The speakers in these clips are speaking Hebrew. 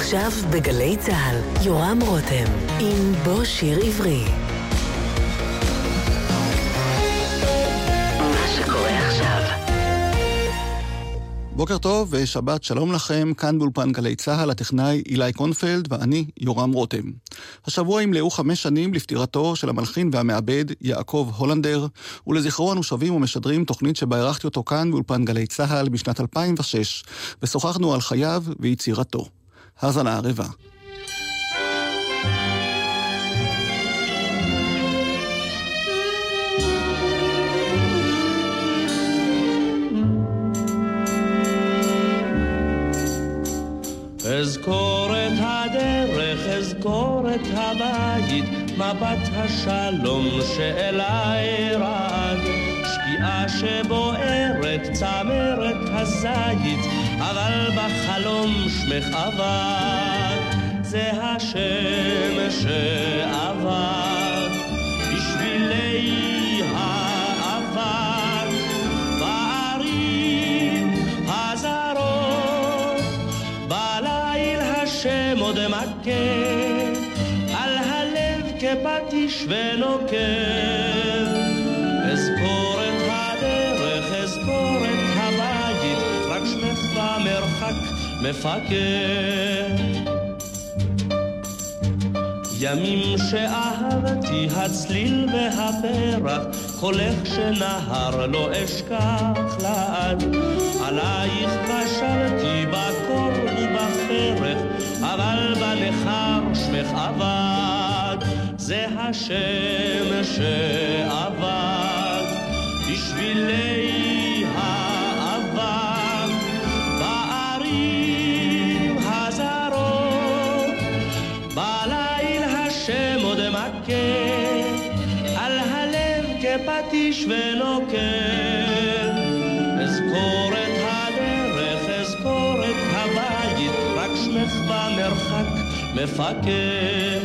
עכשיו בגלי צה"ל, יורם רותם, עם בוא שיר עברי. בוקר טוב ושבת שלום לכם, כאן באולפן גלי צה"ל, הטכנאי אילי קונפלד ואני יורם רותם. השבוע ימלאו חמש שנים לפטירתו של המלחין והמעבד יעקב הולנדר, ולזכרו אנו שבים ומשדרים תוכנית שבה אירחתי אותו כאן באולפן גלי צה"ל בשנת 2006, ושוחחנו על חייו ויצירתו. האזנה ערבה. אזכור את הדרך, אזכור את הבית, מבט השלום שאליי רעד. שקיעה שבוערת, צמרת הזית, אבל בחלום שמך עבד. זה השם שעבד בשבילי עוד מכה על הלב כפטיש ונוקב. מפקד. ימים שאהבתי הצליל והפרח, קולך שנהר לא אשכח לעד. עלייך בשלתי בקור ובפרך, אבל בנכר שמך עבד. זה השם שעבד פטיש ונוקב. אזכור את הדרך, אזכור את רק שמך במרחק מפקד.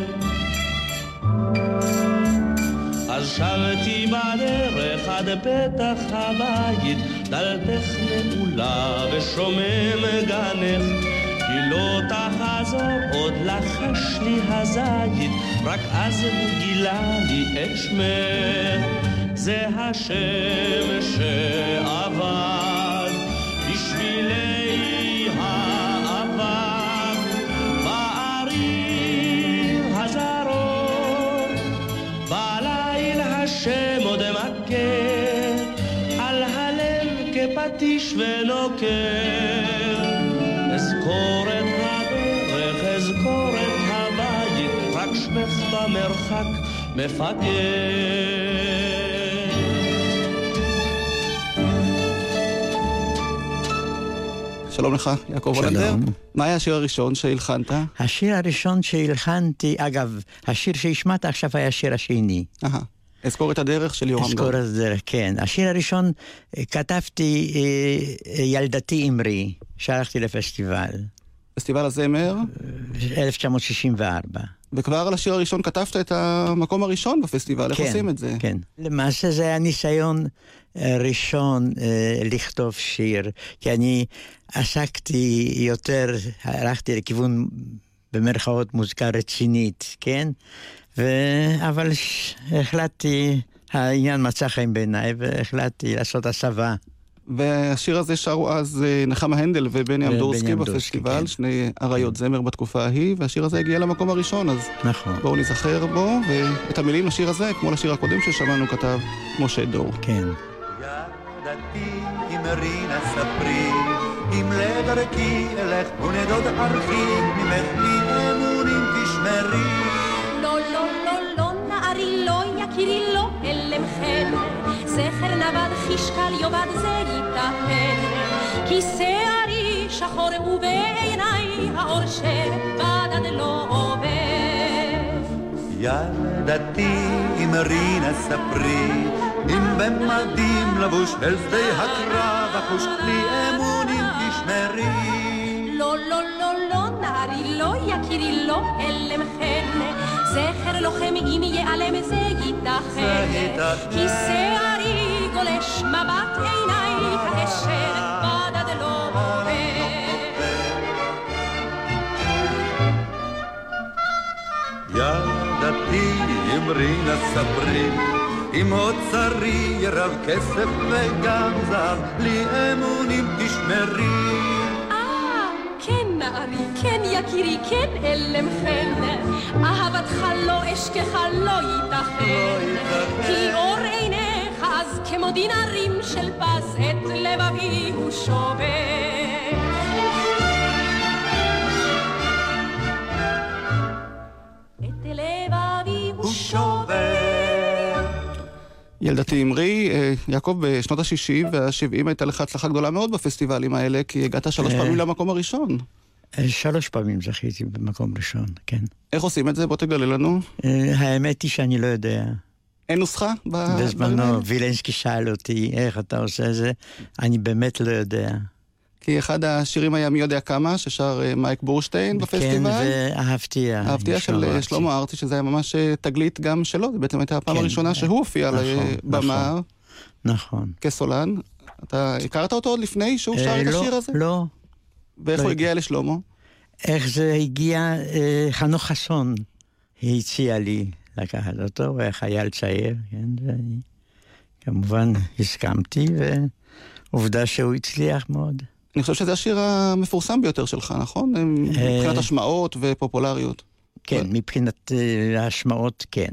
אז שבתי בדרך עד פתח הבית, דלתך נעולה ושומם גנך. כי לא תחזור עוד לחש לי הזית, רק אז הוא גילה לי את שמך. זה השם שעבד בשבילי האבק בערים הזרות בליל השם עוד מכה על הלב כפטיש ונוקר אזכור את הדרך אזכור את הבית רק שמך במרחק מפקד שלום לך, יעקב הולנדר. מה היה השיר הראשון שהלחנת? השיר הראשון שהלחנתי, אגב, השיר שהשמעת עכשיו היה השיר השני. אהה. אזכור את הדרך של יורם גאון. אזכור את הדרך, כן. השיר הראשון אה, כתבתי אה, ילדתי אמרי, שהלכתי לפסטיבל. פסטיבל הזמר? 1964. וכבר על השיר הראשון כתבת את המקום הראשון בפסטיבל, איך כן, עושים את זה? כן. למעשה זה היה ניסיון אה, ראשון אה, לכתוב שיר, כי אני עסקתי יותר, הלכתי לכיוון, במרכאות, מוזיקה רצינית, כן? ו... אבל החלטתי, העניין מצא חיים בעיניי, והחלטתי לעשות הסבה. והשיר הזה שרו אז אה, נחמה הנדל ובני אמדורסקי בפסטיבל, כן. שני אריות זמר בתקופה ההיא, והשיר הזה הגיע למקום הראשון, אז נכון. בואו נזכר בו, ואת המילים לשיר הזה, כמו לשיר הקודם ששמענו, כתב משה דור. כן. ידעתי אם רינה ספרי, אם לדרכי אלך ונדוד ארכי, ממך לי אמונים תשמרי. לא, לא, לא, לא, נערי, לא, יקירי, לא, אלם חן. זכר נבד חישקל יאבד זה ייתכן כי שערי שחור ובעיניי האור שבדד לא עובר ילדתי אם רינה ספרי אם במדים לבוש אל שדה הקרב אחוש לי אמונים תשמרי. לא, לא, לא, לא, נערי, לא, יקירי, לא, הלם חן. זכר לוחם אם ייעלם זה ייתכן. כי שערי גולש מבט עיניי כאשר בדד לא עובר. דתי אמרי נא ספרי אם עוד צריך רב כסף וגם זר, לי אמונים תשמרי. אה, כן נערי, כן יקירי, כן אלם חן, אהבתך לא אשכחה לא ייתכן, כי אור עיניך אז כמו דינרים של פס, את לבבי הוא שובר. ילדתי אמרי, אה, יעקב, בשנות ה-60 וה-70 הייתה לך הצלחה גדולה מאוד בפסטיבלים האלה, כי הגעת שלוש אה. פעמים למקום הראשון. אה, שלוש פעמים זכיתי במקום ראשון, כן. איך עושים את זה? בוא תגלה לנו. אה, האמת היא שאני לא יודע. אין נוסחה? בזמנו וילנסקי שאל אותי איך אתה עושה זה, אני באמת לא יודע. כי אחד השירים היה מי יודע כמה, ששר אה, מייק בורשטיין כן, בפסטיבל. ואהבתי. האבטיה של אה, שלמה ארצי, שזה היה ממש אה, תגלית גם שלו, זו בעצם הייתה הפעם כן. הראשונה שהוא הופיע על נכון, הבמה נכון. נכון. כסולן. אתה הכרת אותו עוד לפני שהוא שר אה, את לא, השיר הזה? לא. ואיך לא הוא הכ- הגיע לשלמה? איך זה הגיע, אה, חנוך חסון הציע לי לקחת אותו, הוא היה חייל צעיר, כן, ואני כמובן הסכמתי, ועובדה שהוא הצליח מאוד. אני חושב שזה השיר המפורסם ביותר שלך, נכון? מבחינת השמעות ופופולריות. כן, מבחינת אה, ההשמעות, כן.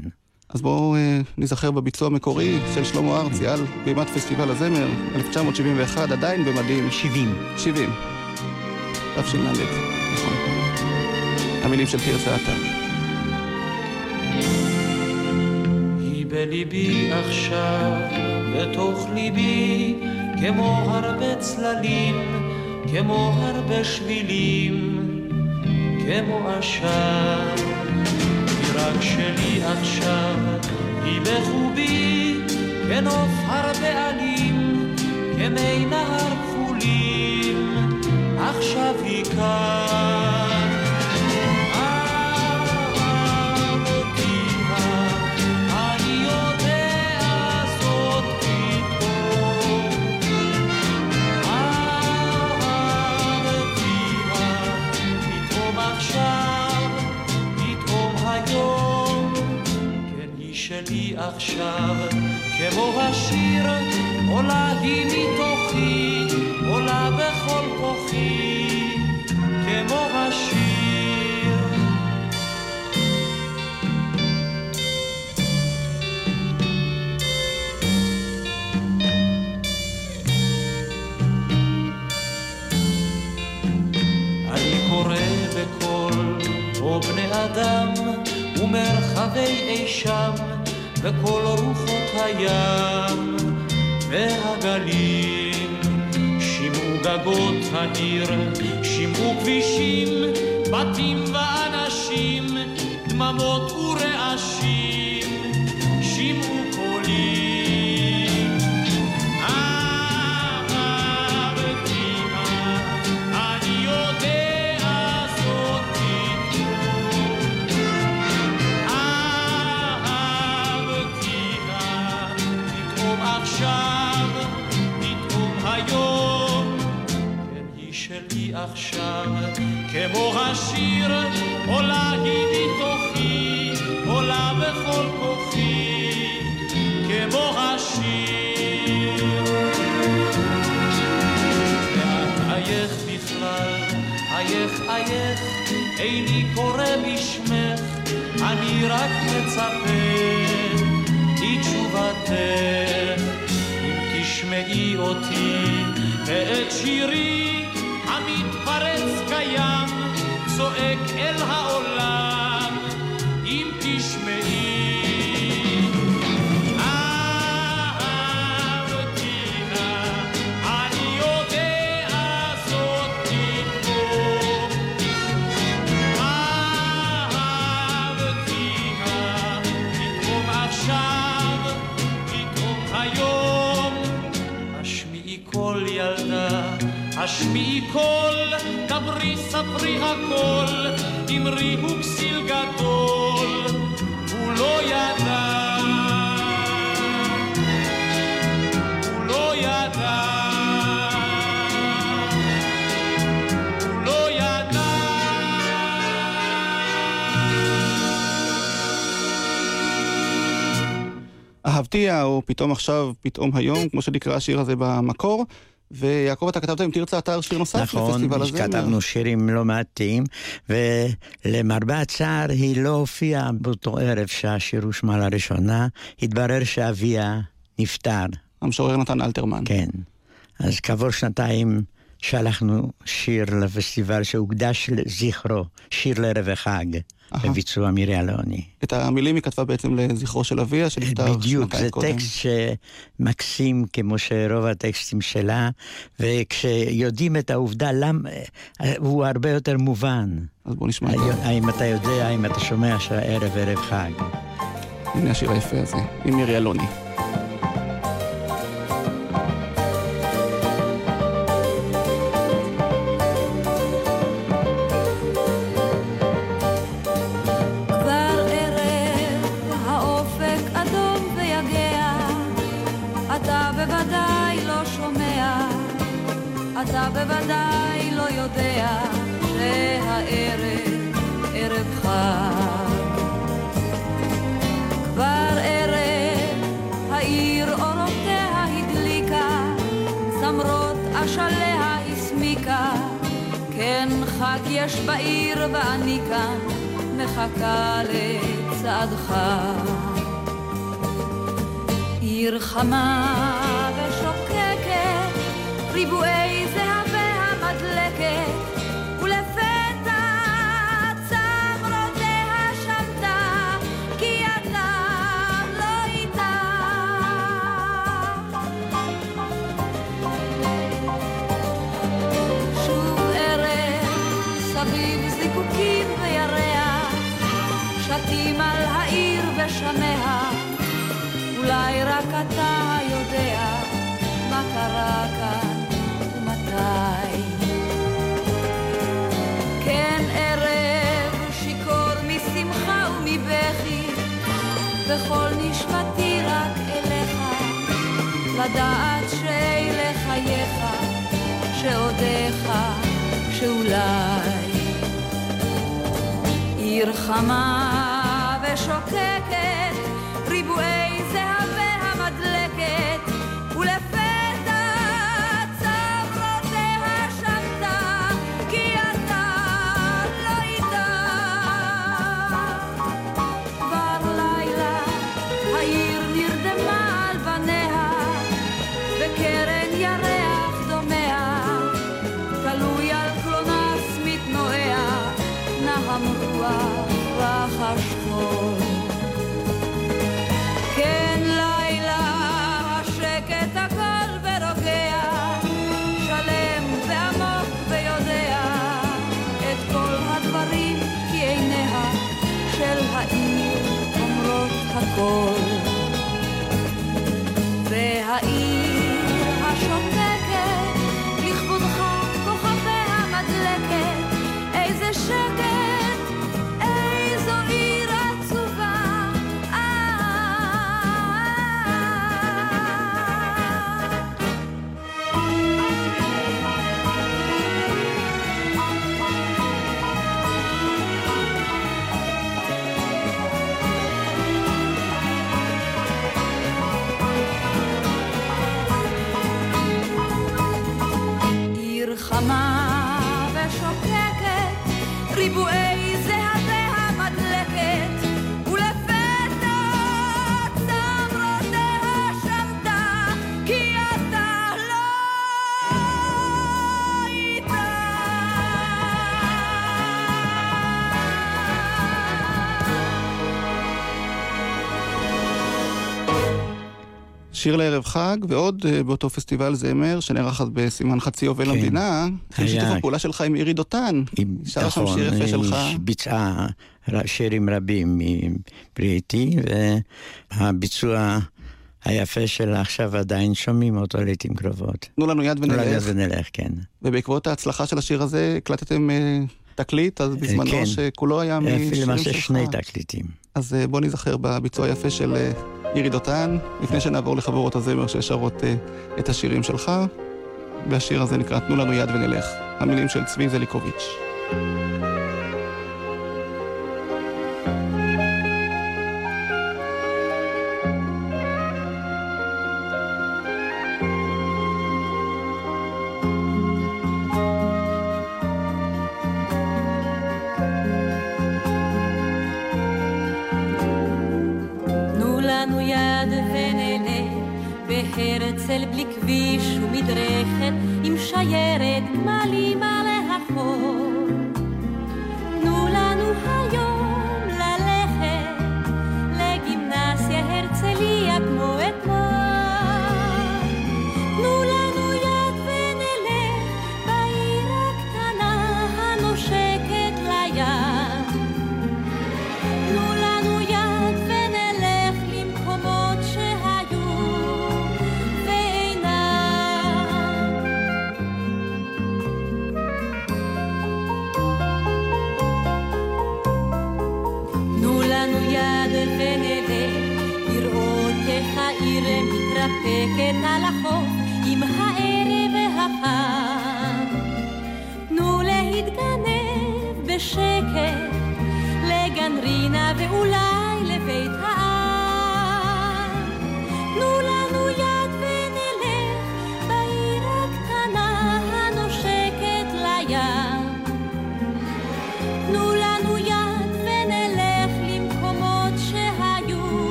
אז בואו אה, ניזכר בביצוע המקורי של שלמה ארצי על בימת פסטיבל הזמר, 1971, עדיין במדים. 70. 70. תשל"ד, נכון. המילים של תרצה. היא בליבי עכשיו, בתוך ליבי, כמו הרבה צללים, כמו הרבה שבילים, כמו עשן. היא רק שלי עכשיו, היא בחובי, כנוף הרבה עלים, כמי נהר כחולים, עכשיו היא כאן. שלי עכשיו, כמו השיר, עולה היא מתוכי, עולה בכל כוחי, כמו השיר. אני קורא בקול, או בני אדם, ומרחבי אי שם, בכל רוחות הים והגלים. שמעו גגות העיר, שמעו כבישים, בתים ואנשים, דממות ורעשים, כמו השיר, עולה היא מתוכי, עולה בכל כוחי, כמו השיר. ואת אייך בכלל, אייך אייך, איני קורא בשמך, אני רק מצפה לתשובתך. אם תשמעי אותי ואת שירי המתפרץ קיים, צועק אל העולם, פתאום עכשיו, פתאום היום, כמו שנקרא השיר הזה במקור. ויעקב, אתה כתבת עם תרצה אתר שיר נוסף נכון, לפסטיבל הזמר. כתבנו שירים לא מעטים, ולמרבה הצער היא לא הופיעה באותו ערב שהשיר הושמע לראשונה. התברר שאביה נפטר, המשורר נתן אלתרמן. כן. אז כעבור שנתיים שלחנו שיר לפסטיבל שהוקדש לזכרו, שיר לערב החג. בביצוע מירי אלוני. את המילים היא כתבה בעצם לזכרו של אביה, שנפטר בדיוק, שנתיים זה קודם. טקסט שמקסים כמו שרוב הטקסטים שלה, וכשיודעים את העובדה, למה, הוא הרבה יותר מובן. אז בואו נשמע זה. האם אתה יודע, האם אתה שומע שהערב ערב חג. הנה השיר היפה הזה, עם מירי אלוני. אתה בוודאי לא יודע שהערב ערב חג. כבר ערב העיר אורותיה הדליקה, צמרות אשליה הסמיקה, כן חג יש בעיר ואני כאן מחכה לצעדך. עיר חמה ושוקקת, ריבועי וכל נשמתי רק אליך, לדעת שאלה חייך, שעודיך, שאולי. עיר חמה ושוקקת, 过。שיר לערב חג, ועוד אה, באותו פסטיבל זמר, שנערך אז בסימן חצי יובל כן. למדינה, היה. שיתוף הפעולה שלך עם אירי דותן. עם- שרה שם נכון, שיר יפה שלך. ביצעה שירים רבים מבריטי, והביצוע היפה שלה עכשיו עדיין שומעים אותו לעיתים קרובות. תנו לנו יד ונלך. אז ונלך, כן. ובעקבות ההצלחה של השיר הזה, הקלטתם אה, תקליט, אז בזמנו כן. שכולו היה אפילו משירים למעשה שלך. שני תקליטים. אז אה, בוא ניזכר בביצוע היפה של אה, אירי דותן, לפני שנעבור לחברות הזמר ששרות אה, את השירים שלך. והשיר הזה נקרא תנו לנו יד ונלך. המילים של צבי זליקוביץ'.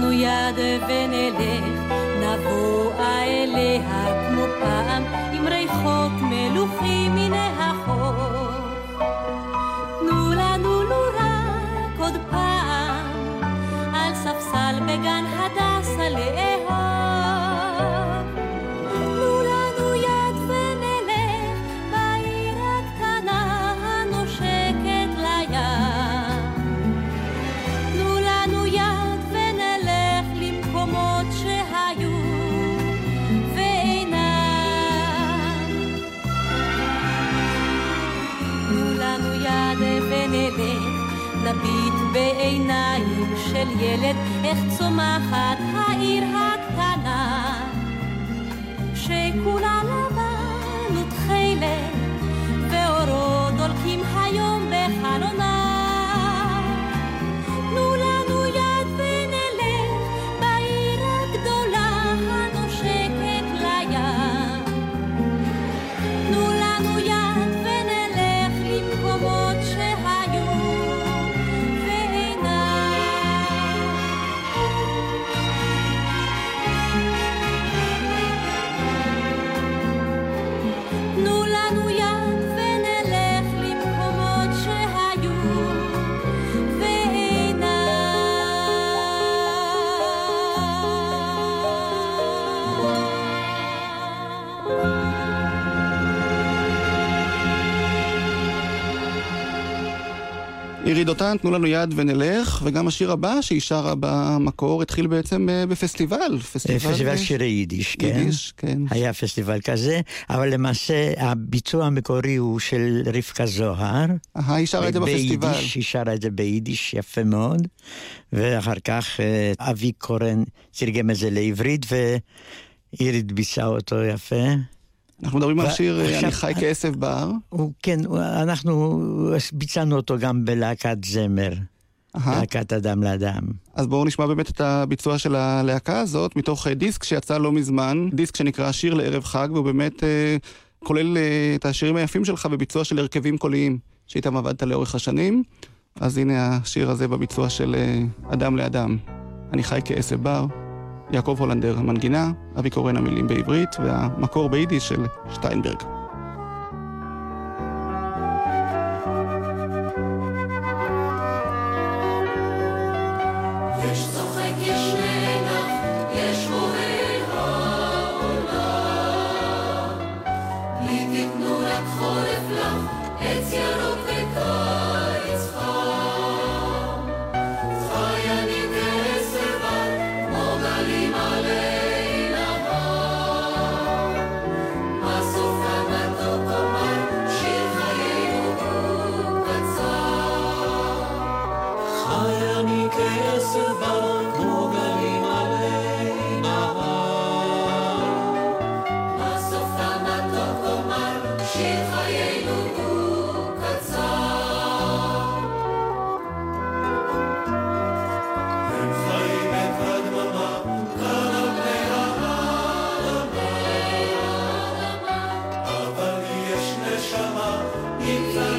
לנו יד ונלך, נבואה אליה כמו פעם, עם ריחות מלוכים מן החוף. תנו לנו לו רק עוד פעם, על ספסל בגן הדסה לאהוב. בעיניים של ילד, איך צומחת העיר הקטנה. דותן, תנו לנו יד ונלך, וגם השיר הבא שהיא שרה במקור התחיל בעצם אה, בפסטיבל. פסטיבל אה, שירי יידיש, כן. יידיש, כן. היה פסטיבל כזה, אבל למעשה הביצוע המקורי הוא של רבקה זוהר. אה, היא שרה את זה בפסטיבל. ביידיש, היא שרה את זה ביידיש יפה מאוד, ואחר כך אה, אבי קורן תרגם את זה לעברית, ואירית ביצעה אותו יפה. אנחנו מדברים על השיר אה, אני חי כעשב. הוא, כן, אנחנו ביצענו אותו גם בלהקת זמר. להקת אדם לאדם. אז בואו נשמע באמת את הביצוע של הלהקה הזאת, מתוך אה, דיסק שיצא לא מזמן, דיסק שנקרא שיר לערב חג, והוא באמת אה, כולל אה, את השירים היפים שלך בביצוע של הרכבים קוליים, שאיתם עבדת לאורך השנים. אז הנה השיר הזה בביצוע של אה, אדם לאדם. אני חי כעשב בר, יעקב הולנדר המנגינה, אבי קורן המילים בעברית, והמקור ביידיש של שטיינברג. Him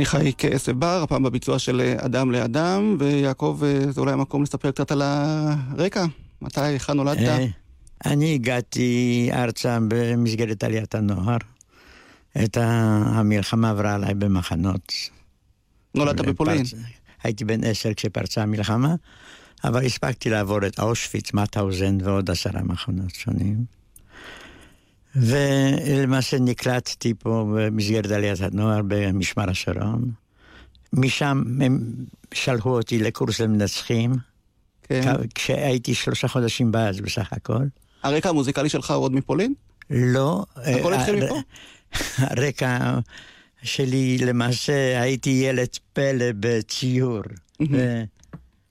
אני חי כעשב בר, הפעם בביצוע של אה, אדם לאדם, ויעקב, אה, זה אולי המקום לספר קצת על הרקע. מתי, היכן נולדת? אה, אני הגעתי ארצה במסגרת עליית הנוער. את המלחמה עברה עליי במחנות. נולדת בפולין. הייתי בן עשר כשפרצה המלחמה, אבל הספקתי לעבור את אושוויץ, מאטהאוזן ועוד עשרה מחנות שונים. ולמעשה נקלטתי פה במסגרת עליית הנוער במשמר השרון. משם הם שלחו אותי לקורס למנצחים, כן. כשהייתי שלושה חודשים בארץ בסך הכל. הרקע המוזיקלי שלך הוא עוד מפולין? לא. הכל אה, התחיל אה, מפה? הרקע שלי, למעשה, הייתי ילד פלא בציור.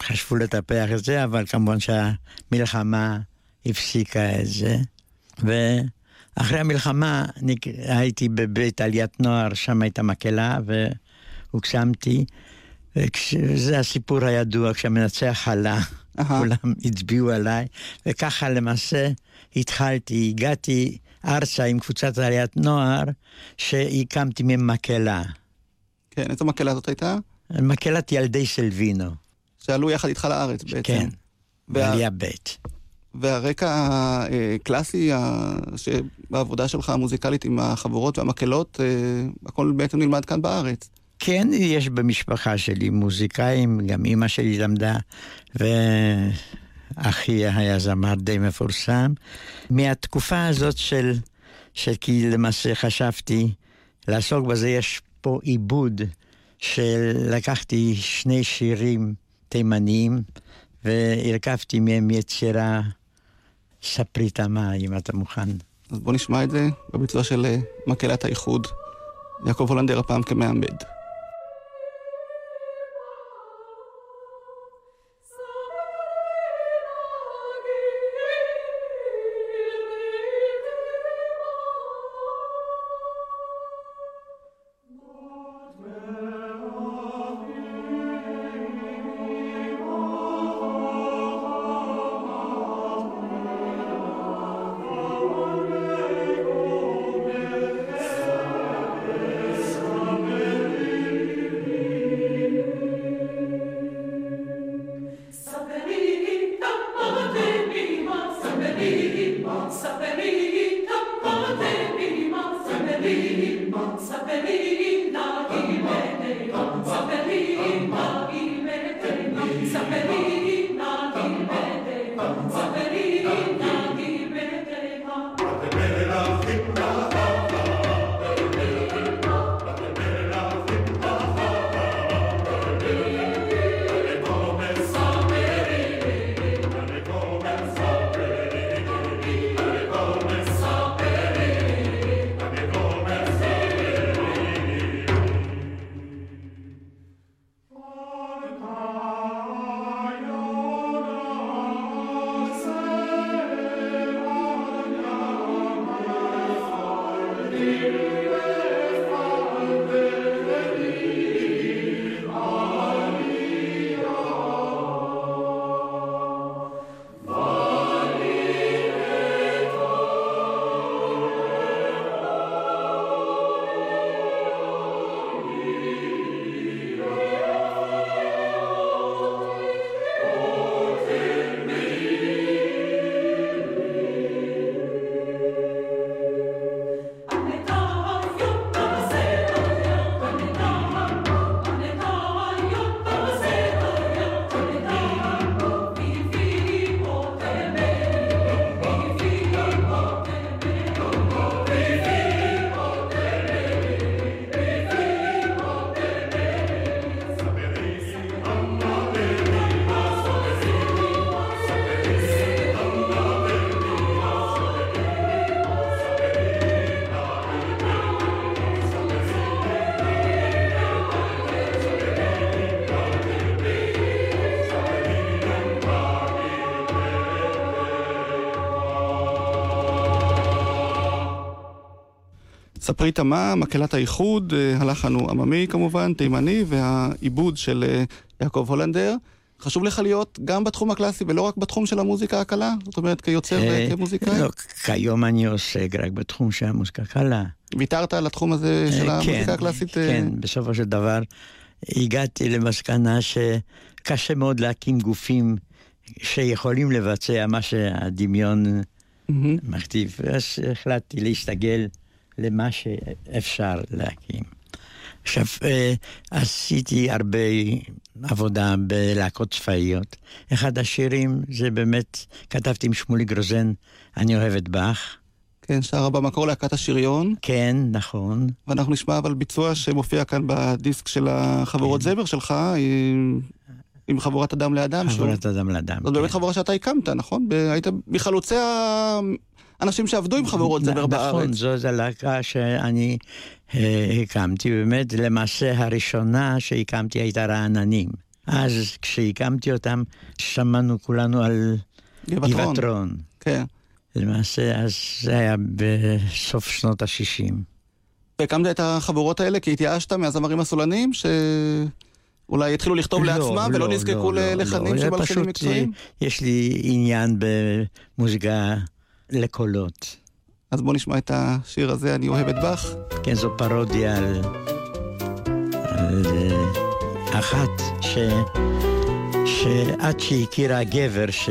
חשבו לטפח את זה, אבל כמובן שהמלחמה הפסיקה את זה. ואחרי המלחמה נק- הייתי בבית עליית נוער, שם הייתה מקהלה, והוקסמתי. וכש- זה הסיפור הידוע, כשהמנצח עלה, אהה. כולם הצביעו עליי, וככה למעשה התחלתי, הגעתי ארצה עם קבוצת עליית נוער, שהקמתי ממקהלה. כן, איזו מקהלה זאת הייתה? מקהלת ילדי סלווינו, שעלו יחד איתך לארץ בעצם. כן, וה- בעלייה ב'. והרקע הקלאסי ה- שבעבודה שלך המוזיקלית עם החברות והמקהלות, אה, הכל בעצם נלמד כאן בארץ. כן, יש במשפחה שלי מוזיקאים, גם אימא שלי למדה, ואחי היה זמר די מפורסם. מהתקופה הזאת של, של כי למעשה חשבתי לעסוק בזה, יש פה עיבוד שלקחתי שני שירים תימניים, והרכבתי מהם יצירה ספרי תמה, אם אתה מוכן. אז בוא נשמע את זה בביצוע של אה, מקהלת האיחוד. יעקב הולנדר הפעם כמעמד. ספרי תמה, מקהלת האיחוד, אה, הלחן הוא עממי כמובן, תימני, והעיבוד של אה, יעקב הולנדר. חשוב לך להיות גם בתחום הקלאסי ולא רק בתחום של המוזיקה הקלה? זאת אומרת, כיוצר אה, וכמוזיקאי? לא, כיום אני עוסק רק בתחום של המוזיקה הקלה. ויתרת על התחום הזה של המוזיקה כן, הקלאסית? כן, בסופו של דבר הגעתי למסקנה שקשה מאוד להקים גופים שיכולים לבצע מה שהדמיון. מכתיב. אז החלטתי להסתגל למה שאפשר להקים. עכשיו, אה, עשיתי הרבה עבודה בלהקות צבאיות. אחד השירים זה באמת, כתבתי עם שמולי גרוזן, אני אוהב את באך. כן, שרה במקור להקת השריון, כן, נכון. ואנחנו נשמע אבל ביצוע שמופיע כאן בדיסק של החבורות כן. זמר שלך, עם, עם חבורת אדם לאדם. שהוא- חבורת אדם לאדם. זאת באמת כן. חבורה שאתה הקמת, נכון? ב- היית מחלוצי האנשים שעבדו עם חברות זמר נכון, בארץ. זו הלהקה שאני אה, הקמתי, באמת, למעשה הראשונה שהקמתי הייתה רעננים. אז כשהקמתי אותם, שמענו כולנו על גבעתרון. גבעתרון. כן. למעשה, אז זה היה בסוף שנות ה-60. והקמת את החבורות האלה כי התייאשת מהזמרים הסולנים, שאולי התחילו לכתוב לעצמם ולא נזקקו ללחנים של זה מלחינים מקצועיים? יש לי עניין במוזיקה לקולות. אז בוא נשמע את השיר הזה, אני אוהב את באך. כן, זו פרודיה על, על אה, אחת ש, שעד שהכירה גבר ש,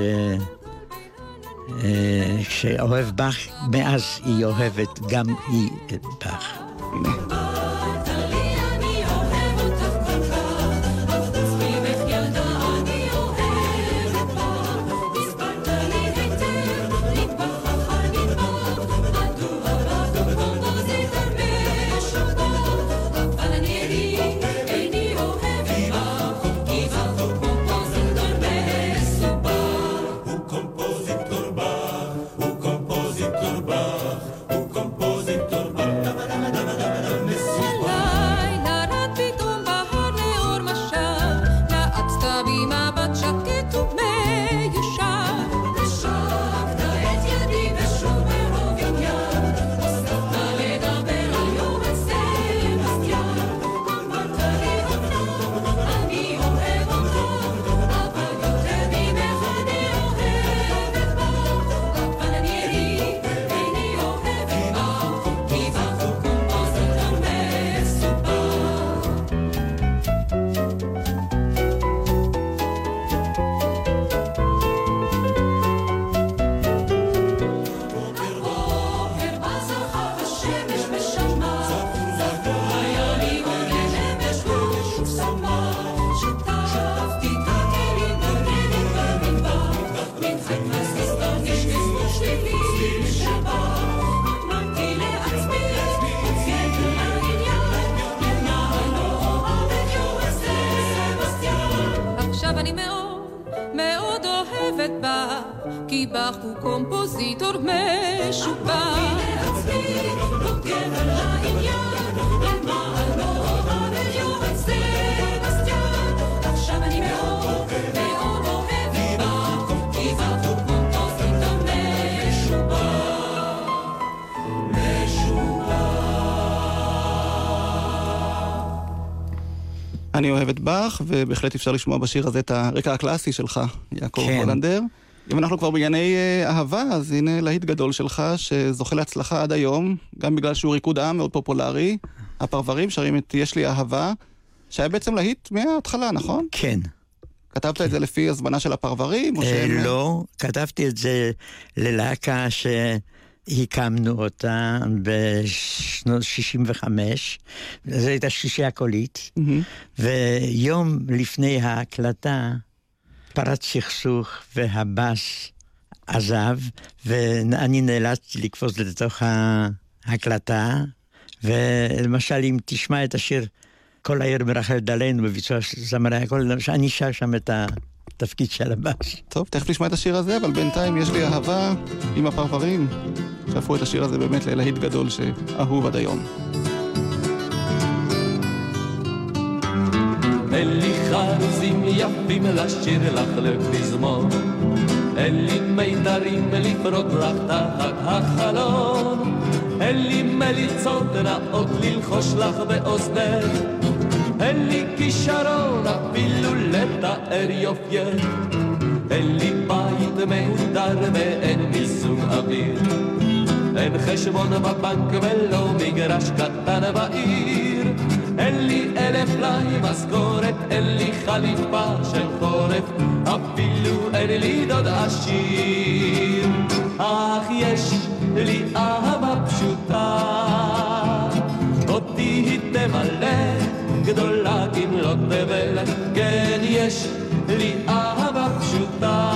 אה, שאוהב באך, מאז היא אוהבת גם היא את באך. הלילה בך הוא קומפוזיטור משובח. אני אוהב את באך, ובהחלט אפשר לשמוע בשיר הזה את הרקע הקלאסי שלך, יעקב כן. הולנדר. אם אנחנו כבר בענייני אה, אהבה, אז הנה להיט גדול שלך, שזוכה להצלחה עד היום, גם בגלל שהוא ריקוד עם מאוד פופולרי. הפרברים שרים את יש לי אהבה, שהיה בעצם להיט מההתחלה, נכון? כן. כתבת את זה לפי הזמנה של הפרברים? או אה, שהם- לא, כתבתי את זה ללהקה שהקמנו אותה בשנות 65, זו הייתה שישייה קולית, מהמם. ויום לפני ההקלטה פרץ סכסוך והבאס עזב, ואני נאלצתי לקפוץ לתוך ההקלטה, ולמשל אם תשמע את השיר כל העיר מרחלת עלינו בביצוע של זמרי הקול, אני שר שם את התפקיד של הבאס. טוב, תכף נשמע את השיר הזה, אבל בינתיים יש לי אהבה עם הפרברים, שהפכו את השיר הזה באמת ללהיט גדול שאהוב עד היום. חרוזים יפים לשיר לך לפזמון, אין לי מיתרים לפרוק לך תחת החלון, אין לי מליצות רעות ללחוש לך באוזנך, אין לי כישרון אפילו לתאר יופייך, אין לי בית מהודר ואין מיסון אוויר. אין חשבון בבנק ולא מגרש קטן בעיר. אין לי אלף פלאי משכורת, אין לי חליפה של חורף, אפילו אין לי דוד עשיר. אך יש לי אהבה פשוטה, אותי היא תמלא גדולה כמלות תבל, כן יש לי אהבה פשוטה,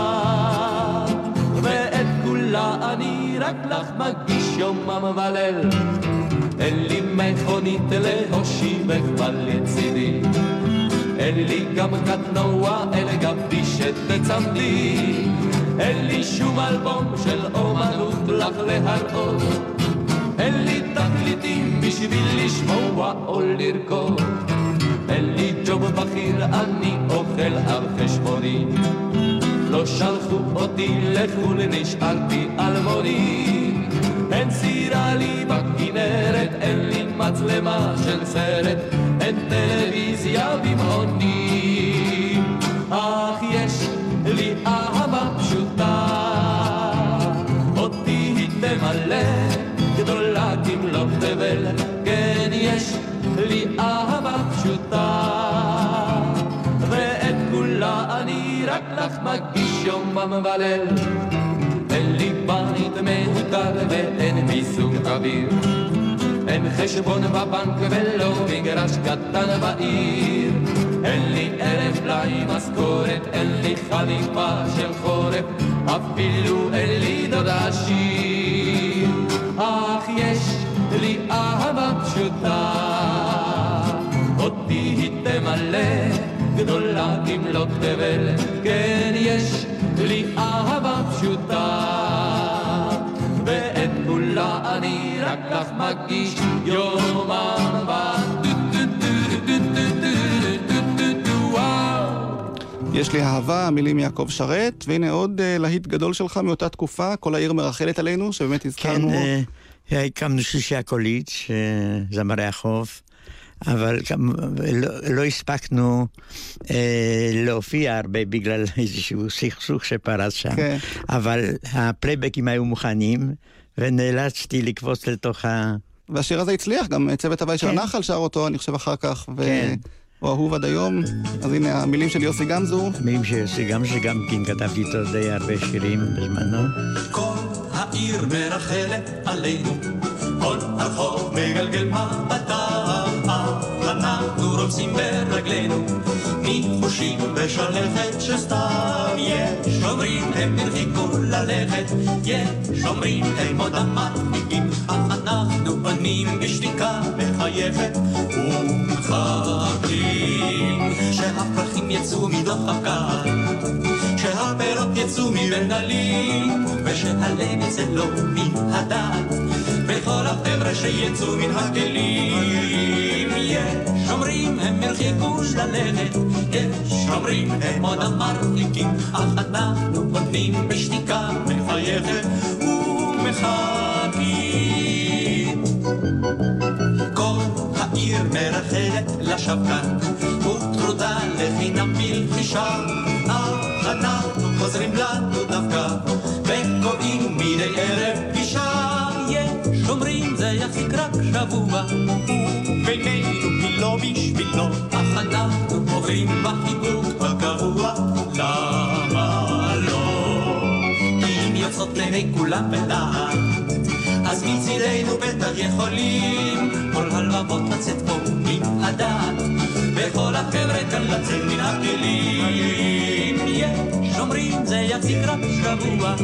ואת כולה אני רק לך מגיש יומם וליל. אין לי מכונית להושיבך לצידי, אין לי גם קטנוע, אלא גם פישת לצמדי. אין לי שום אלבום של אומנות לך להראות, אין לי תקליטים בשביל לשמוע או לרקוד. אין לי ג'וב בכיר, אני אוכל על חשבוני. לא שלחו אותי לחו"ל, נשארתי אלמוני. אין סירה לי בכנרת, אין לי מצלמה של סרט, אין טלוויזיה במעוני. אך יש לי אהבה פשוטה, אותי היא תמלא, גדולה כמלוא תבל, כן יש לי אהבה פשוטה, ואת כולה אני רק לך מגיש יומם וליל. אין לי בית מהודר ואין מיסום אוויר. אין חשבון בבנק ולא מגרש קטן בעיר. אין לי אלף פלאי משכורת, אין לי חליפה של חורף, אפילו אין לי דוד עשיר. אך יש לי אהבה פשוטה, אותי היא תמלא, גדולה כמלוא תבל, כן יש לי אהבה פשוטה, רק לך מגיש יומם יש לי אהבה, המילים יעקב שרת, והנה עוד uh, להיט גדול שלך מאותה תקופה, כל העיר מרחלת עלינו, שבאמת הזכרנו. כן, אה, הקמנו שלישייה קולית, זמרי החוף, אבל גם לא, לא הספקנו אה, להופיע הרבה בגלל איזשהו סכסוך שפרץ שם, כן. אבל הפלייבקים היו מוכנים, ונאלצתי לקפוץ לתוך ה... והשיר הזה הצליח, גם צוות הוואי של כן. הנחל שר אותו, אני חושב אחר כך, כן. והוא אהוב עד היום. אז הנה המילים של יוסי גמזו. מילים שיוסי גם שגם כן כתבתי איתו די הרבה שירים בזמנו. כל העיר מרכלת עלינו, כל הרחוב מגלגל מבטיו, אנחנו רומסים ברגלינו, נחושים בשלכת שסתיו, יש. אומרים הם הרחיקו ללכת, יש. אומרים הם עוד המדליקים, אך אנחנו עונים בשתיקה מחייכת, ומחכים שהפרחים יצאו מדוח הקר. שהפירות יצאו מבין עלים, ושהלב יצא לו מן הדעת, וכל החבר'ה שיצאו מן הכלים. יש אומרים הם הרחיקו ללכת, יש אומרים הם עוד המרחיקים, אך אנחנו עונים בשתיקה מחייכת ומחכים. כל העיר מרחלת לשווא כאן, וטרודה לחינם בלחישה, אך אנחנו חוזרים לנו דווקא, לעיני כולם בלהט אז מצידנו בטח יכולים כל הלבבות לצאת פה מן הדעת. וכל החבר'ה כאן לצאת מן הכלים. יש אומרים זה יחזיק רק שבוע.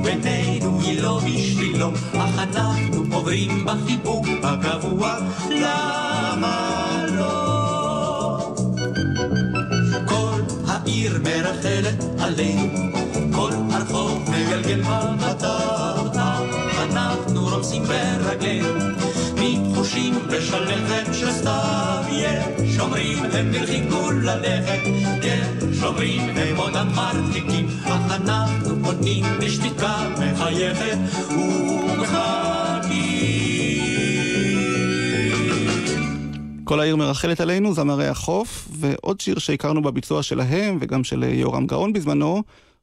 ובינינו היא לא בשבילו אך אנחנו עוברים בחיבוק הקבוע למה לא? כל העיר מרחלת עלינו הרחוב מגלגל מבטיו אנחנו רומסים ברגלינו, מתחושים בשלכת של סתיו. יש אומרים הם הרחיקו ללכת, יש שומרים הם עוד המרחיקים, אך אנחנו פונים בשתיקה מחייכת. כל העיר מרחלת עלינו, זמרי החוף, ועוד שיר שהכרנו בביצוע שלהם, וגם של יורם גאון בזמנו,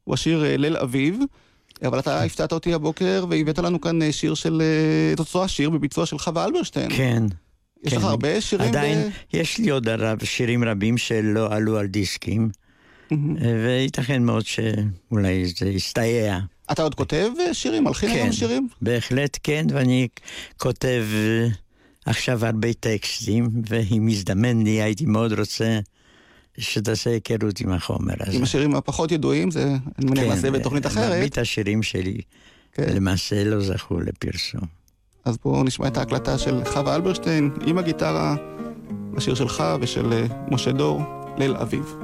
הוא השיר אה, ליל אביב. אבל אתה הפתעת אותי הבוקר והבאת לנו כאן אה, שיר של... אה, את אותו השיר בביצוע של חווה אלברשטיין. כן. יש כן. לך הרבה שירים? עדיין, ב... יש לי עוד הרב, שירים רבים שלא עלו על דיסקים, וייתכן מאוד שאולי זה יסתייע. אתה עוד כותב שירים? מלחין כן, היום שירים? בהחלט כן, ואני כותב עכשיו הרבה טקסטים, ואם יזדמן לי הייתי מאוד רוצה שתעשה היכרות עם החומר הזה. עם השירים הפחות ידועים, זה אני מניח נעשה בתוכנית אחרת. מרבית השירים שלי כן. למעשה לא זכו לפרסום. אז בואו נשמע את ההקלטה של חווה אלברשטיין עם הגיטרה, השיר שלך ושל אה, משה דור, ליל אביב.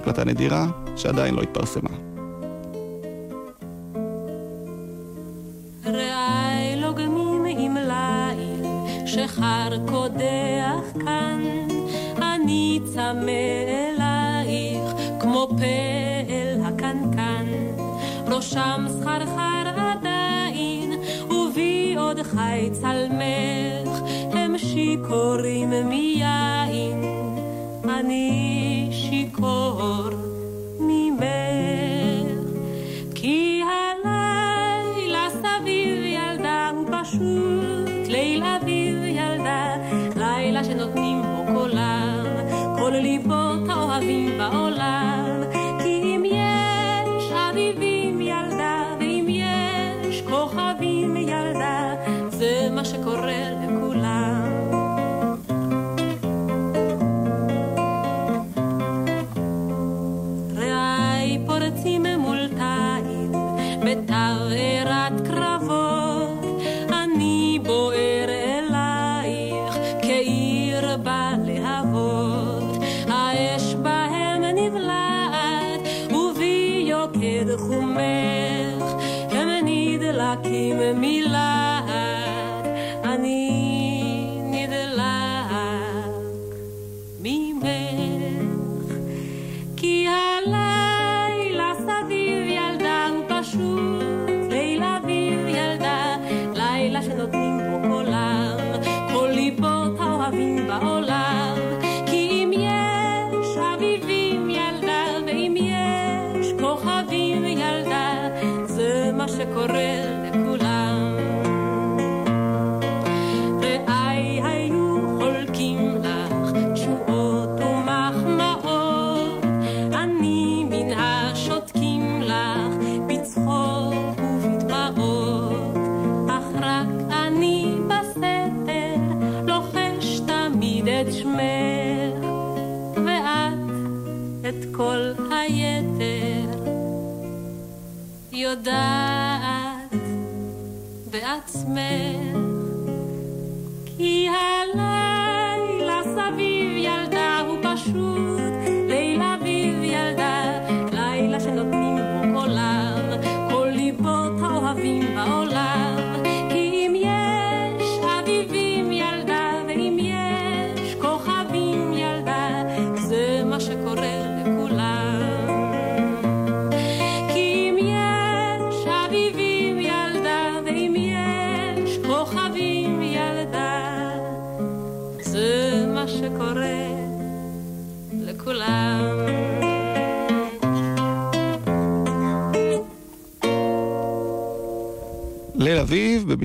הקלטה נדירה שעדיין לא התפרסמה. ליל, שחר קודח כאן, אני צמא אלייך, כמו פעל הקנקן, ראשם סחרחר עדיין, ובי עוד חי צלמך, הם שיכורים מיין, אני שיכור ממך. כי הלילה סביב ילדה הוא פשוט ליל אביב כל ליבות האוהבים בעולם. בעולם. כי אם יש אביבים ילדה, ואם יש כוכבים ילדה, זה מה שקורה יודעת בעצמך.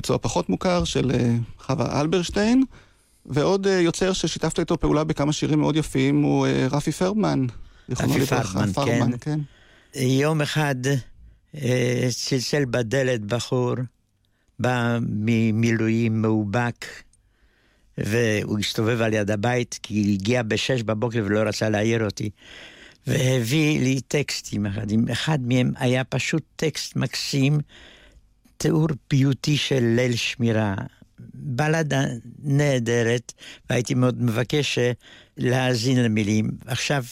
בביצוע פחות מוכר של אה, חווה אלברשטיין, ועוד אה, יוצר ששיתפת איתו פעולה בכמה שירים מאוד יפים הוא אה, רפי פרמן. רפי. פרמן, כן. כן. יום אחד צלצל בדלת בחור, בא ממילואים מאובק, והוא הסתובב על יד הבית, כי הגיע בשש בבוקר ולא רצה להעיר אותי. והביא לי טקסטים אחדים. אחד מהם היה פשוט טקסט מקסים, תיאור פיוטי של ליל שמירה. בלדה נהדרת, והייתי מאוד מבקש אה, להאזין למילים. עכשיו,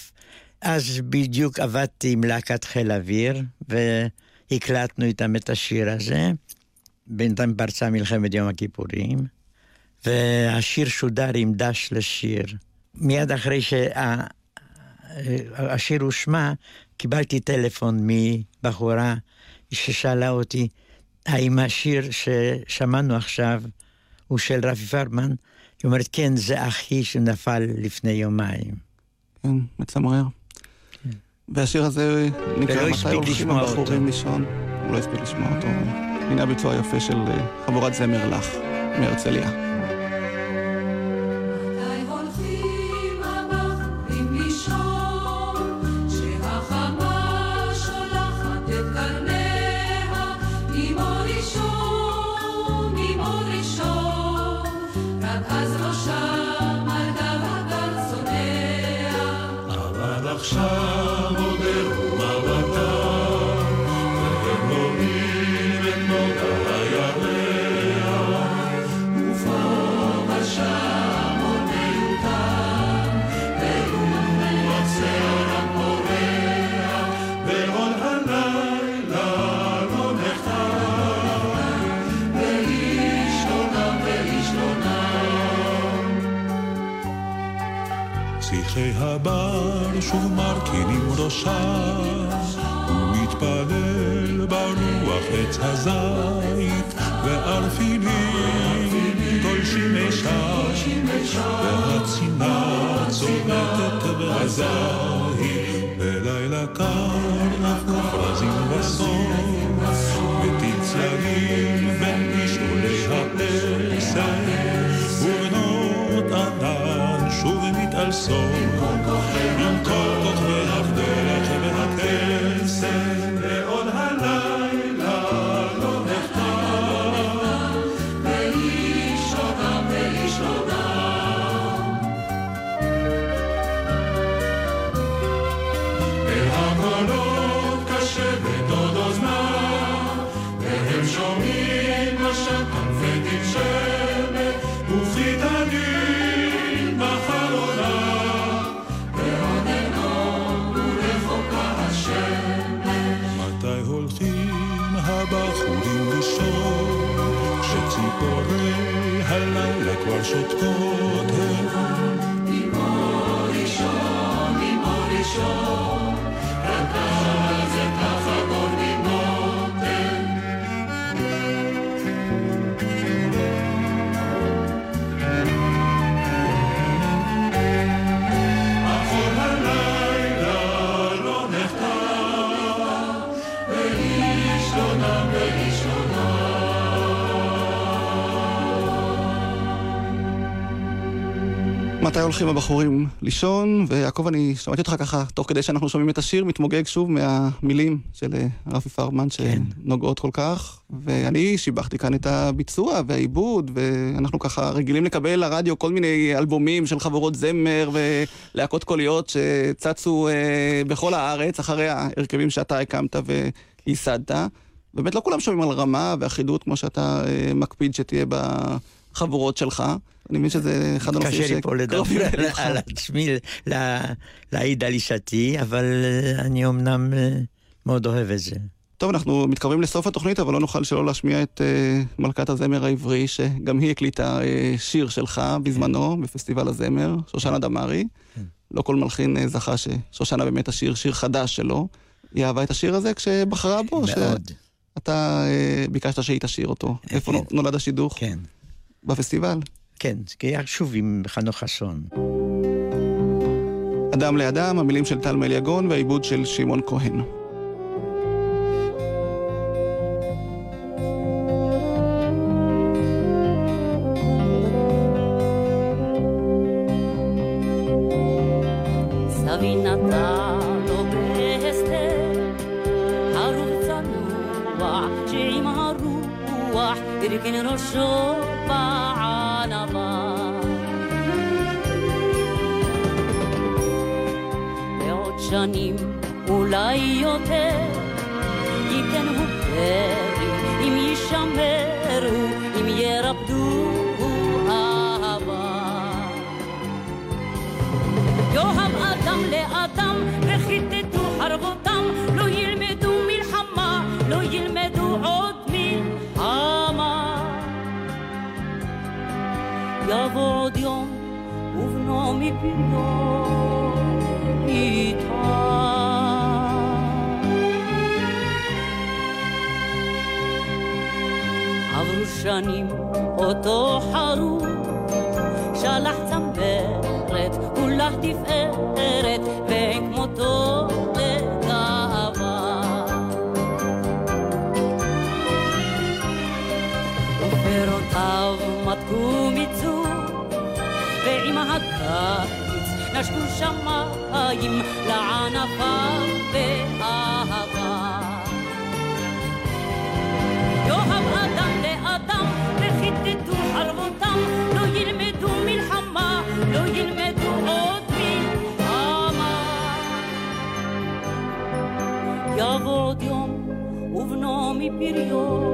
אז בדיוק עבדתי עם להקת חיל אוויר, והקלטנו איתם את השיר הזה. בינתיים פרצה מלחמת יום הכיפורים, והשיר שודר עם דש לשיר. מיד אחרי שהשיר הושמע, קיבלתי טלפון מבחורה ששאלה אותי, האם השיר ששמענו עכשיו הוא של רפי פרמן? היא אומרת, כן, זה אחי שנפל לפני יומיים. כן, מצמרר. והשיר הזה נקרא מתי הולכים לשמוע אותו." הבחורים לישון. הוא לא הספיק לשמוע אותו. הנה הביצוע היפה של אה, חבורת זמר לך מהרצליה. שוב מרכינים ראשם, ומתפלל ברוח עץ הזית, וערפילים גולשים אי-שם, והצינה צומתת והזית, בלילה קר אף מופרזים בסוף, ותצללים בין משעולי הפסל, ובנות ענן שוב מתעלסות, עם כל כוכבי כבר שותקות הן? ממעול ראשון, ממעול ראשון, מתי הולכים הבחורים לישון? ויעקב, אני שמעתי אותך ככה, תוך כדי שאנחנו שומעים את השיר, מתמוגג שוב מהמילים של אה, רפי פרמן, שנוגעות כל כך. ואני שיבחתי כאן את הביצוע והעיבוד, ואנחנו ככה רגילים לקבל לרדיו כל מיני אלבומים של חבורות זמר ולהקות קוליות שצצו אה, בכל הארץ, אחרי ההרכבים שאתה הקמת וייסדת. באמת לא כולם שומעים על רמה ואחידות כמו שאתה אה, מקפיד שתהיה בחבורות שלך. אני מבין שזה אחד הנושאים קשה לי פה לדבר. על עצמי, לה- להעיד על אישתי, אבל אה, אני אמנם אה, מאוד אוהב את זה. טוב, אנחנו מתקרבים לסוף התוכנית, אבל לא נוכל שלא להשמיע את uh, מלכת הזמר העברי, שגם היא הקליטה uh, שיר שלך בזמנו, בפסטיבל הזמר, שושנה דמארי. לא כל מלחין uh, זכה ששושנה באמת השיר, שיר חדש שלו. היא אהבה את השיר הזה כשבחרה בו? מאוד. אתה uh, ביקשת שהיא תשיר אותו. איפה נו- נולד השידוך? כן. בפסטיבל. כן, כי שוב עם חנוך חסון. אדם לאדם, המילים של טל מליגון והעיבוד של שמעון כהן. הרוח שעם הרוח הרכין ראשו בענווה. שנים, אולי יותר, ייתן הוא פרי, אם יישמרו, אם ירפדו אהבה. יאהב אדם לאדם וכיתתו חרבותם. לא ילמדו מלחמה לא ילמדו עוד מלחמה. יבוא עוד יום ובנו עברו שנים אותו חרוט, שלח צמרת כולה תפארת, ואין כמותו לגאווה. ופירותיו מתקו נשקו שמיים לענפיו באהבה. יאהב אדם לאדם וכיתתו חרבותם לא ילמדו מלחמה לא ילמדו עוד מלחמה. יבוא עוד יום ובנו מפריו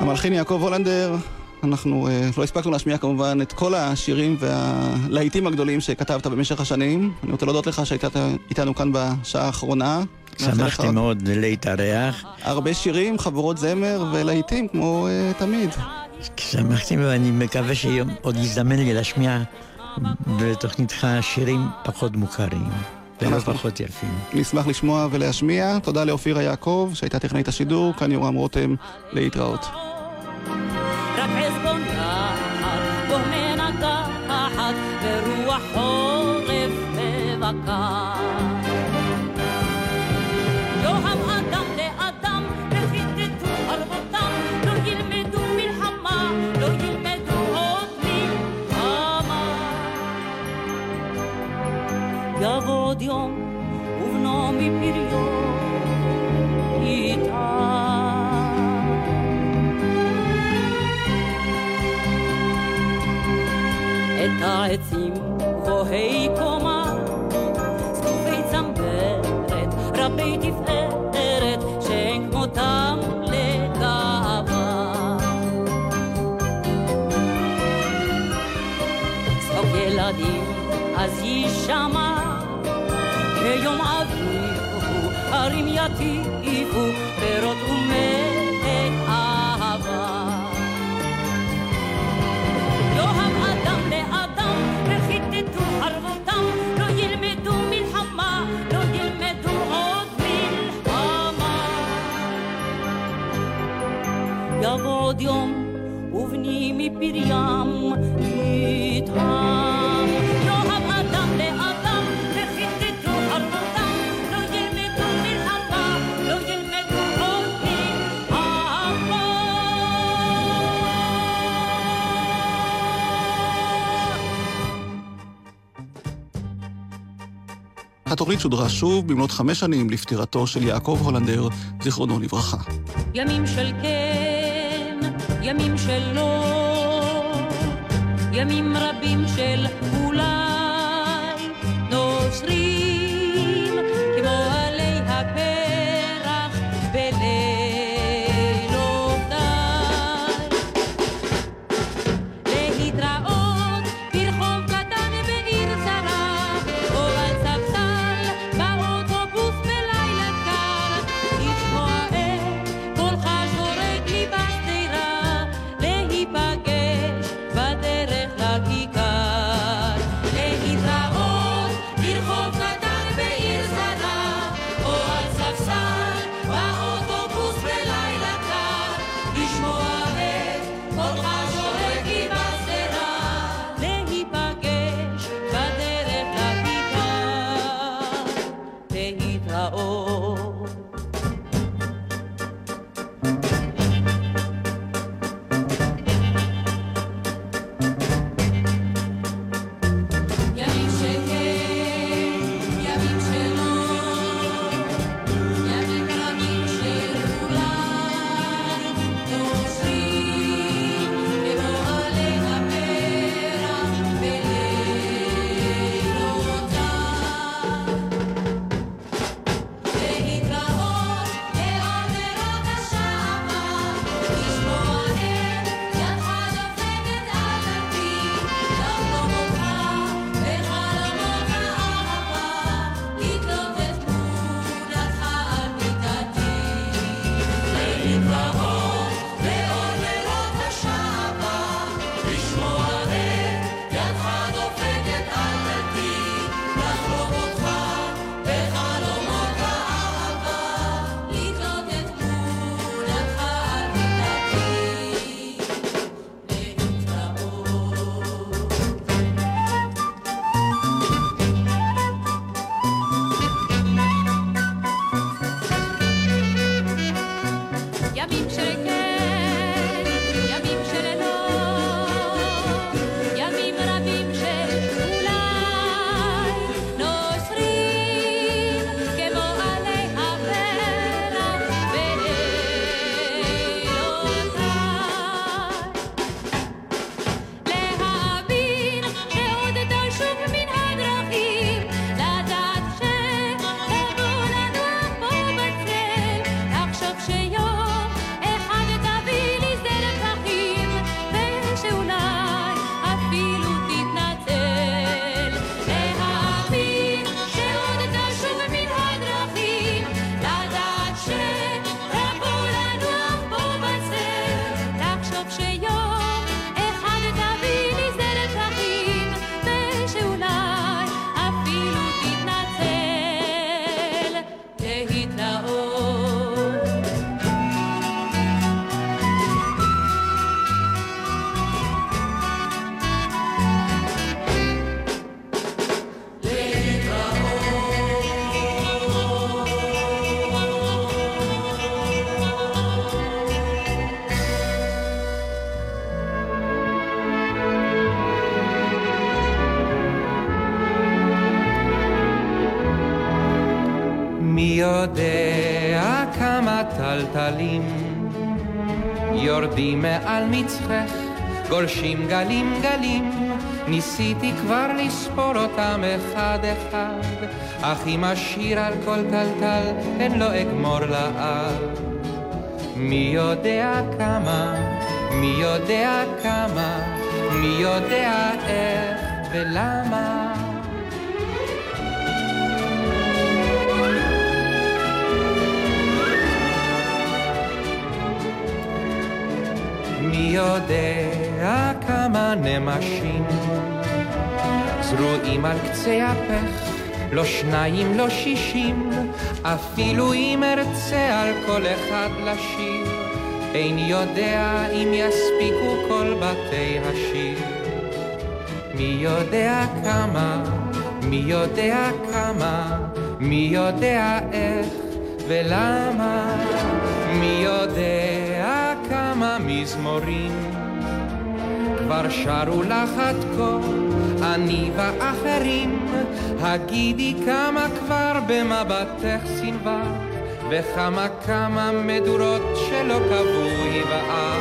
המלחין יעקב הולנדר, אנחנו אה, לא הספקנו להשמיע כמובן את כל השירים והלהיטים הגדולים שכתבת במשך השנים. אני רוצה להודות לך שהיית איתנו כאן בשעה האחרונה. שמחתי מאוד להתארח. הרבה שירים, חבורות זמר ולהיטים כמו uh, תמיד. שמחתי ואני מקווה שעוד יזדמן לי להשמיע בתוכניתך שירים פחות מוכרים. ולא פחות יפים. נשמח לשמוע ולהשמיע. תודה לאופירה יעקב, שהייתה טכנאית השידור, כאן יורם רותם, להתראות. עוד יום, ובנו מפריו יטעם. את העצים גבוהי קומה, זקופי צמרת, רבי תפארת, שאין כמותם לגאווה. צחוק ילדים אז יישמע, כיום אביב הרים יטיפו, פירות ומלך אהבה. יאהב אדם לאדם, וכיתתו חרבותם, לא ילמדו מלחמה, לא ילמדו עוד מלחמה. יבוא עוד יום, ובני מפריים יטעם. התוכנית שודרה שוב במלאת חמש שנים לפטירתו של יעקב הולנדר, זיכרונו לברכה. ימים של כן, ימים של לא, ימים רבים של מעל מצחך, גולשים גלים גלים, ניסיתי כבר לספור אותם אחד אחד, אך אם אשיר על כל טלטל, הן לא אגמור לעד. מי יודע כמה, מי יודע כמה, מי יודע איך ולמה. יודע כמה נמשים. זרועים על קצה הפך, לא שניים, לא שישים, אפילו אם ארצה על כל אחד לשיר, אין יודע אם יספיקו כל בתי השיר. מי יודע כמה, מי יודע כמה, מי יודע איך ולמה, מי יודע מזמורים כבר שרו לך עד כה, אני ואחרים, הגידי כמה כבר במבטך סנווה, וכמה כמה מדורות שלא קבעו היבער.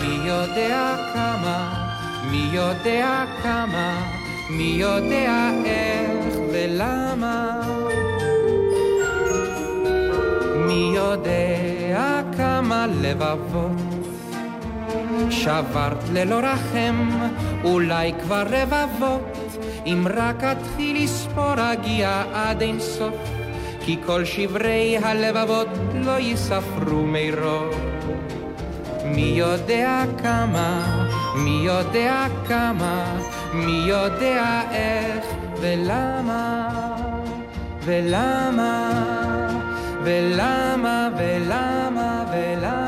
מי יודע כמה, מי יודע כמה, מי יודע איך ולמה. מי יודע כמה לבבות. שברת ללא רחם, אולי כבר רבבות, אם רק אתחיל לספור אגיע עד אין סוף, כי כל שברי הלבבות לא ייספרו מרוב. מי יודע כמה, מי יודע כמה, מי יודע איך ולמה, ולמה, ולמה, ולמה, ולמה.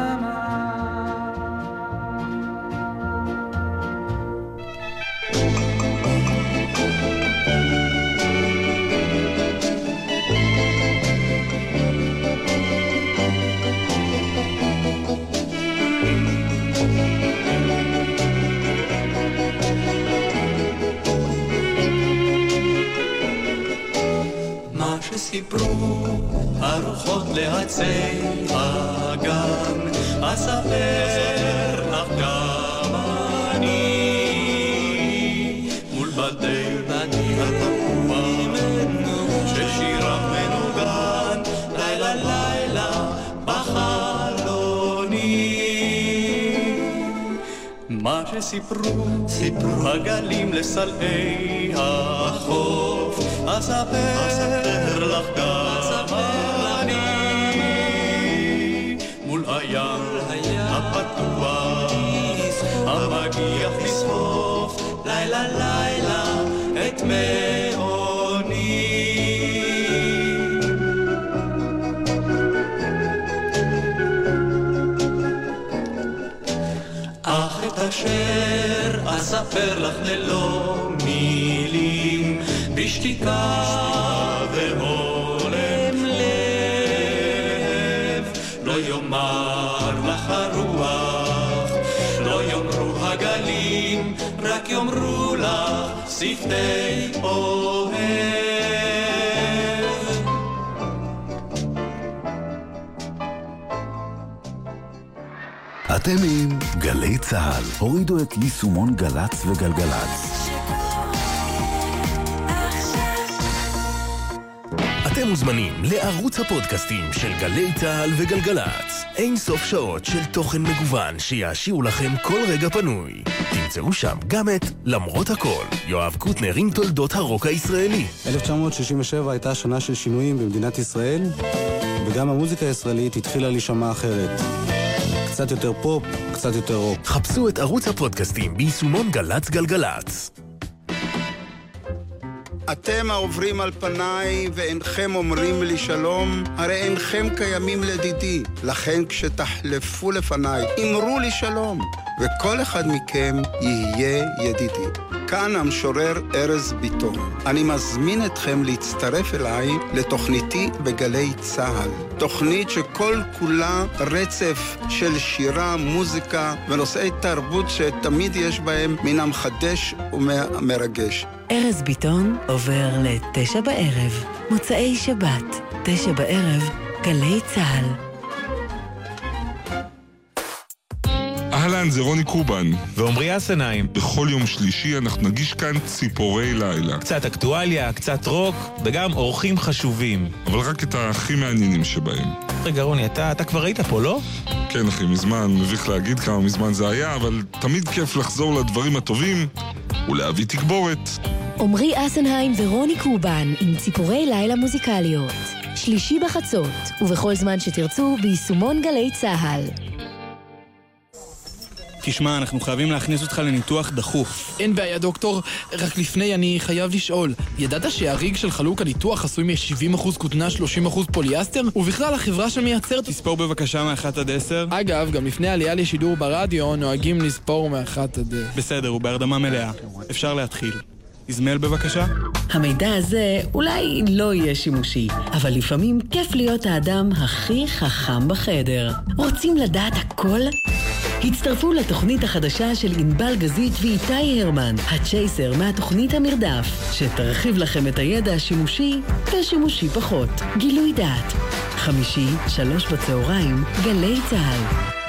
מה שסיפרו הרוחות לעצי הגן, אספר לך גם אני. מול בתי התפוח ששירם מנוגן לילה לילה בחלוני. מה שסיפרו, סיפרו הגלים לסלעי החוף, אספר לך גם אני, מול הים הפתוח, המגיח לסחוף, לילה לילה את מעוני. אך את אשר אספר לך ללא בשתיקה והולם לב, לא יאמר לך הרוח, לא יאמרו הגלים, רק יאמרו לך שפתי אוהב. אתם עם גלי צה"ל. הורידו את יישומון גל"צ וגלגלצ. מוזמנים לערוץ הפודקאסטים של גלי צה"ל וגלגלצ. אין סוף שעות של תוכן מגוון שיעשירו לכם כל רגע פנוי. תמצאו שם גם את למרות הכל, יואב קוטנר עם תולדות הרוק הישראלי. 1967 הייתה שנה של שינויים במדינת ישראל, וגם המוזיקה הישראלית התחילה להישמע אחרת. קצת יותר פופ, קצת יותר רוק. חפשו את ערוץ הפודקאסטים ביישומון גל"צ גלגלצ. אתם העוברים על פניי ואינכם אומרים לי שלום, הרי אינכם קיימים לדידי. לכן כשתחלפו לפניי, אמרו לי שלום, וכל אחד מכם יהיה ידידי. כאן המשורר ארז ביטון. אני מזמין אתכם להצטרף אליי לתוכניתי בגלי צה"ל. תוכנית שכל כולה רצף של שירה, מוזיקה ונושאי תרבות שתמיד יש בהם מן המחדש ומרגש. ארז ביטון עובר לתשע בערב, מוצאי שבת, תשע בערב, גלי צה"ל. אהלן, זה רוני קובן. ועמרי אסנהיים. בכל יום שלישי אנחנו נגיש כאן ציפורי לילה. קצת אקטואליה, קצת רוק, וגם אורחים חשובים. אבל רק את הכי מעניינים שבהם. רגע, רוני, אתה, אתה כבר היית פה, לא? כן, אחי, מזמן, מביך להגיד כמה מזמן זה היה, אבל תמיד כיף לחזור לדברים הטובים ולהביא תגבורת. עמרי אסנהיים ורוני קובן עם ציפורי לילה מוזיקליות. שלישי בחצות, ובכל זמן שתרצו, ביישומון גלי צה"ל. תשמע, אנחנו חייבים להכניס אותך לניתוח דחוף. אין בעיה, דוקטור. רק לפני אני חייב לשאול, ידעת שהאריג של חלוק הניתוח עשוי מ-70% כותנה, 30% פוליאסטר? ובכלל, החברה שמייצרת... תספור בבקשה מאחת עד עשר. אגב, גם לפני עלייה לשידור ברדיו נוהגים לספור מאחת עד... בסדר, הוא בהרדמה מלאה. אפשר להתחיל. איזמל בבקשה. המידע הזה אולי לא יהיה שימושי, אבל לפעמים כיף להיות האדם הכי חכם בחדר. רוצים לדעת הכל? הצטרפו לתוכנית החדשה של ענבל גזית ואיתי הרמן, הצ'ייסר מהתוכנית המרדף, שתרחיב לכם את הידע השימושי ושימושי פחות. גילוי דעת. חמישי, שלוש בצהריים, גלי צה"ל.